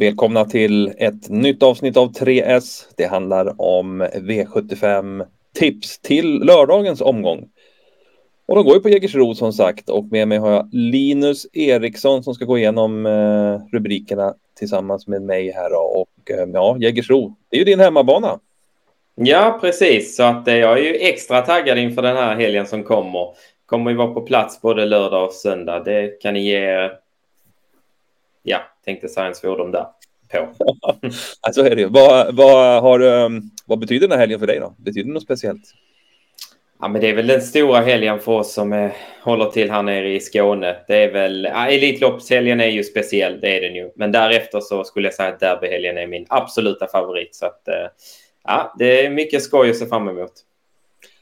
Välkomna till ett nytt avsnitt av 3S. Det handlar om V75 tips till lördagens omgång. Och de går ju på Jägersro som sagt och med mig har jag Linus Eriksson som ska gå igenom eh, rubrikerna tillsammans med mig här då. och eh, ja, Jägersro, det är ju din hemmabana. Ja, precis. Så att eh, jag är ju extra taggad inför den här helgen som kommer. Kommer ju vara på plats både lördag och söndag. Det kan ni ge... Ja, tänkte säga en svordom där. På. alltså är det. Vad, vad, har, um, vad betyder den här helgen för dig då? Betyder det något speciellt? Ja, men det är väl den stora helgen för oss som är, håller till här nere i Skåne. Det är väl, ja, Elitloppshelgen är ju speciell, det är den ju. Men därefter så skulle jag säga att derbyhelgen är min absoluta favorit. Så att, eh, ja, det är mycket skoj att se fram emot.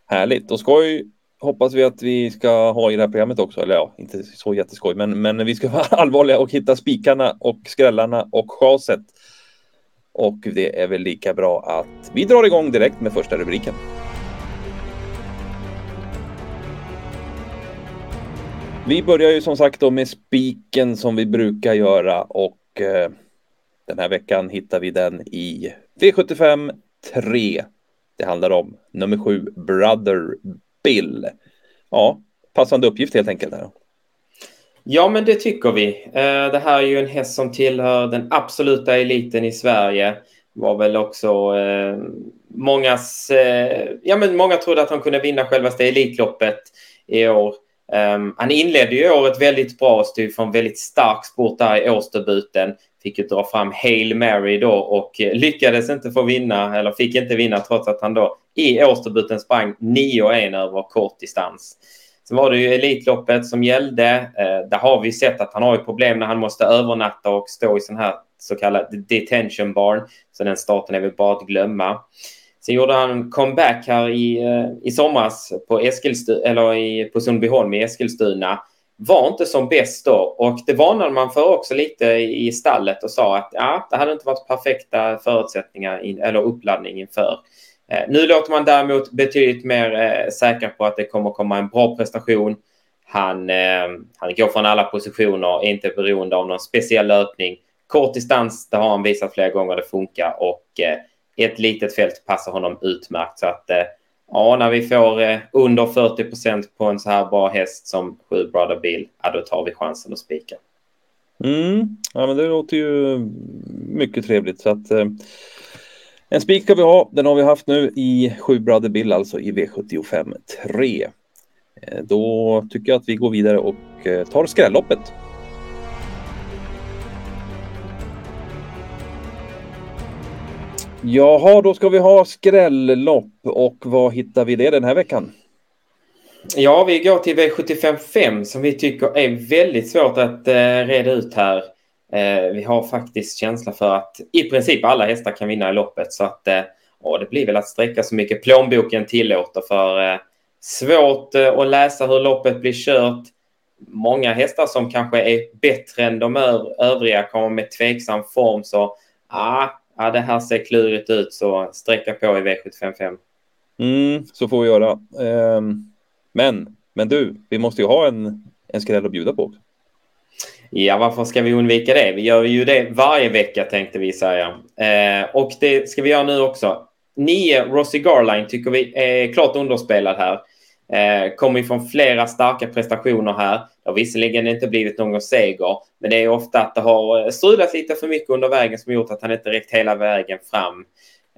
Härligt. Och skoj hoppas vi att vi ska ha i det här programmet också. Eller ja, inte så jätteskoj, men, men vi ska vara allvarliga och hitta spikarna och skrällarna och chaset. Och det är väl lika bra att vi drar igång direkt med första rubriken. Vi börjar ju som sagt då med spiken som vi brukar göra och eh, den här veckan hittar vi den i V75 3. Det handlar om nummer 7 Brother spill. Ja, passande uppgift helt enkelt. Här. Ja, men det tycker vi. Eh, det här är ju en häst som tillhör den absoluta eliten i Sverige. Var väl också eh, mångas... Eh, ja, men många trodde att han kunde vinna självaste Elitloppet i år. Um, han inledde ju året väldigt bra och stod för en väldigt stark sport där i årsdebuten. Fick ju dra fram Hail Mary då och eh, lyckades inte få vinna, eller fick inte vinna trots att han då i årsdebuten sprang 9-1 över kort distans. Sen var det ju Elitloppet som gällde. Eh, där har vi sett att han har ju problem när han måste övernatta och stå i sån här så kallad detention barn. Så den starten är väl bara att glömma. Sen gjorde han comeback här i, eh, i somras på, eller i, på Sundbyholm i Eskilstuna. Var inte som bäst då och det varnade man för också lite i stallet och sa att ja, det hade inte varit perfekta förutsättningar in, eller uppladdning inför. Eh, nu låter man däremot betydligt mer eh, säker på att det kommer komma en bra prestation. Han, eh, han går från alla positioner, är inte beroende av någon speciell löpning. Kort distans, det har han visat flera gånger, det funkar och ett litet fält passar honom utmärkt. Så att ja, när vi får under 40 procent på en så här bra häst som Sju Brother Bill, ja, då tar vi chansen att spika. Mm. Ja, men det låter ju mycket trevligt. Så att, eh, en spik ska vi ha. Den har vi haft nu i Sju Brother Bill, alltså i V75 3. Eh, då tycker jag att vi går vidare och eh, tar skrälloppet. Jaha, då ska vi ha skrällopp och vad hittar vi det den här veckan? Ja, vi går till V75 5 som vi tycker är väldigt svårt att eh, reda ut här. Eh, vi har faktiskt känsla för att i princip alla hästar kan vinna i loppet så att eh, det blir väl att sträcka så mycket plånboken tillåter för eh, svårt eh, att läsa hur loppet blir kört. Många hästar som kanske är bättre än de övriga kommer med tveksam form så ah, ah, det här ser klurigt ut så sträcka på i V755. Mm, så får vi göra. Ehm, men, men du, vi måste ju ha en, en skräll att bjuda på också. Ja, varför ska vi undvika det? Vi gör ju det varje vecka tänkte vi säga. Eh, och det ska vi göra nu också. Nio Rossi Garline tycker vi är klart underspelad här. Eh, kommer från flera starka prestationer här. Det har visserligen inte blivit någon seger, men det är ofta att det har eh, strulat lite för mycket under vägen som gjort att han inte räckt hela vägen fram.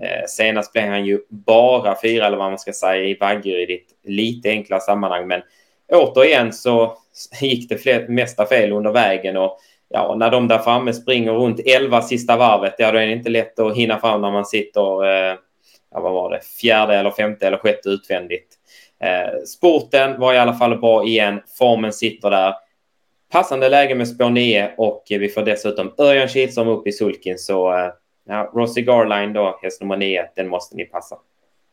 Eh, senast blev han ju bara fyra, eller vad man ska säga, i Vaggeryd lite enkla sammanhang. Men återigen så gick det fler, mesta fel under vägen och ja, när de där framme springer runt 11 sista varvet, ja då är det inte lätt att hinna fram när man sitter, eh, ja vad var det, fjärde eller femte eller sjätte utvändigt. Eh, sporten var i alla fall bra igen. Formen sitter där. Passande läge med spår 9 och vi får dessutom Örjan Kihlström upp i sulken. Så eh, ja, Rossi Garline då, häst nummer 9, den måste ni passa.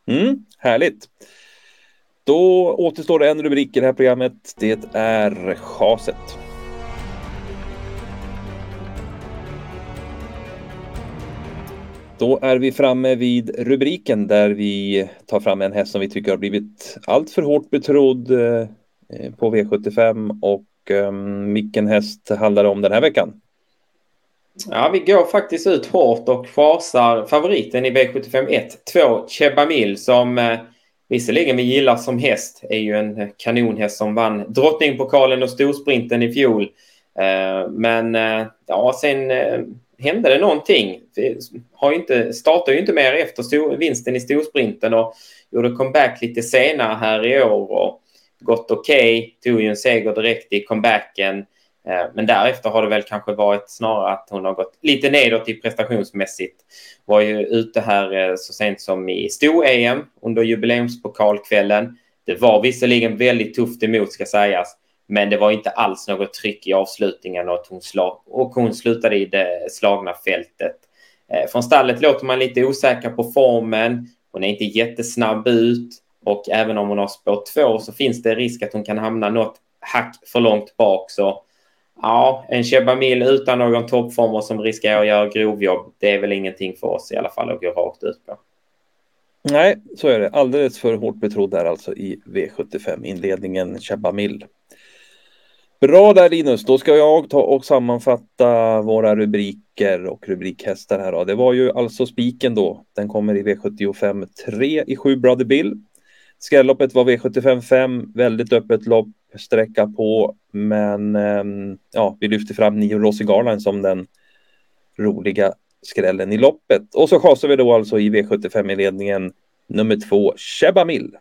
Mm, härligt. Då återstår det en rubrik i det här programmet. Det är chaset. Då är vi framme vid rubriken där vi tar fram en häst som vi tycker har blivit allt för hårt betrodd eh, på V75 och ehm, vilken häst handlar det om den här veckan? Ja, vi går faktiskt ut hårt och chasar favoriten i V75 1, 2, Chebamil som eh, visserligen vi gillar som häst. Är ju en kanonhäst som vann Drottningpokalen och Storsprinten i fjol. Eh, men eh, ja, sen eh, hände det någonting. Vi har inte, startade ju inte mer efter stor, vinsten i Storsprinten och gjorde comeback lite senare här i år och gått okej. Okay. Tog ju en seger direkt i comebacken. Eh, men därefter har det väl kanske varit snarare att hon har gått lite nedåt i prestationsmässigt. Var ju ute här eh, så sent som i stor-EM under jubileumspokalkvällen. Det var visserligen väldigt tufft emot ska sägas. Men det var inte alls något tryck i avslutningen och hon, slag, och hon slutade i det slagna fältet. Eh, från stallet låter man lite osäker på formen. Hon är inte jättesnabb ut och även om hon har spår två så finns det risk att hon kan hamna något hack för långt bak. Så ja, en Chebamil utan någon toppform och som riskerar att göra grovjobb, det är väl ingenting för oss i alla fall att gå rakt ut på. Nej, så är det. Alldeles för hårt betrodd där alltså i V75 inledningen Chebamil. Bra där Linus, då ska jag ta och sammanfatta våra rubriker och rubrikhästar här. Då. Det var ju alltså spiken då. Den kommer i V75 3 i 7 Brother Bill. Skrälloppet var V75 5, väldigt öppet lopp, sträcka på, men ehm, ja, vi lyfter fram nio Rossi Garland som den roliga skrällen i loppet. Och så chasar vi då alltså i V75 i ledningen nummer två, Chebamil.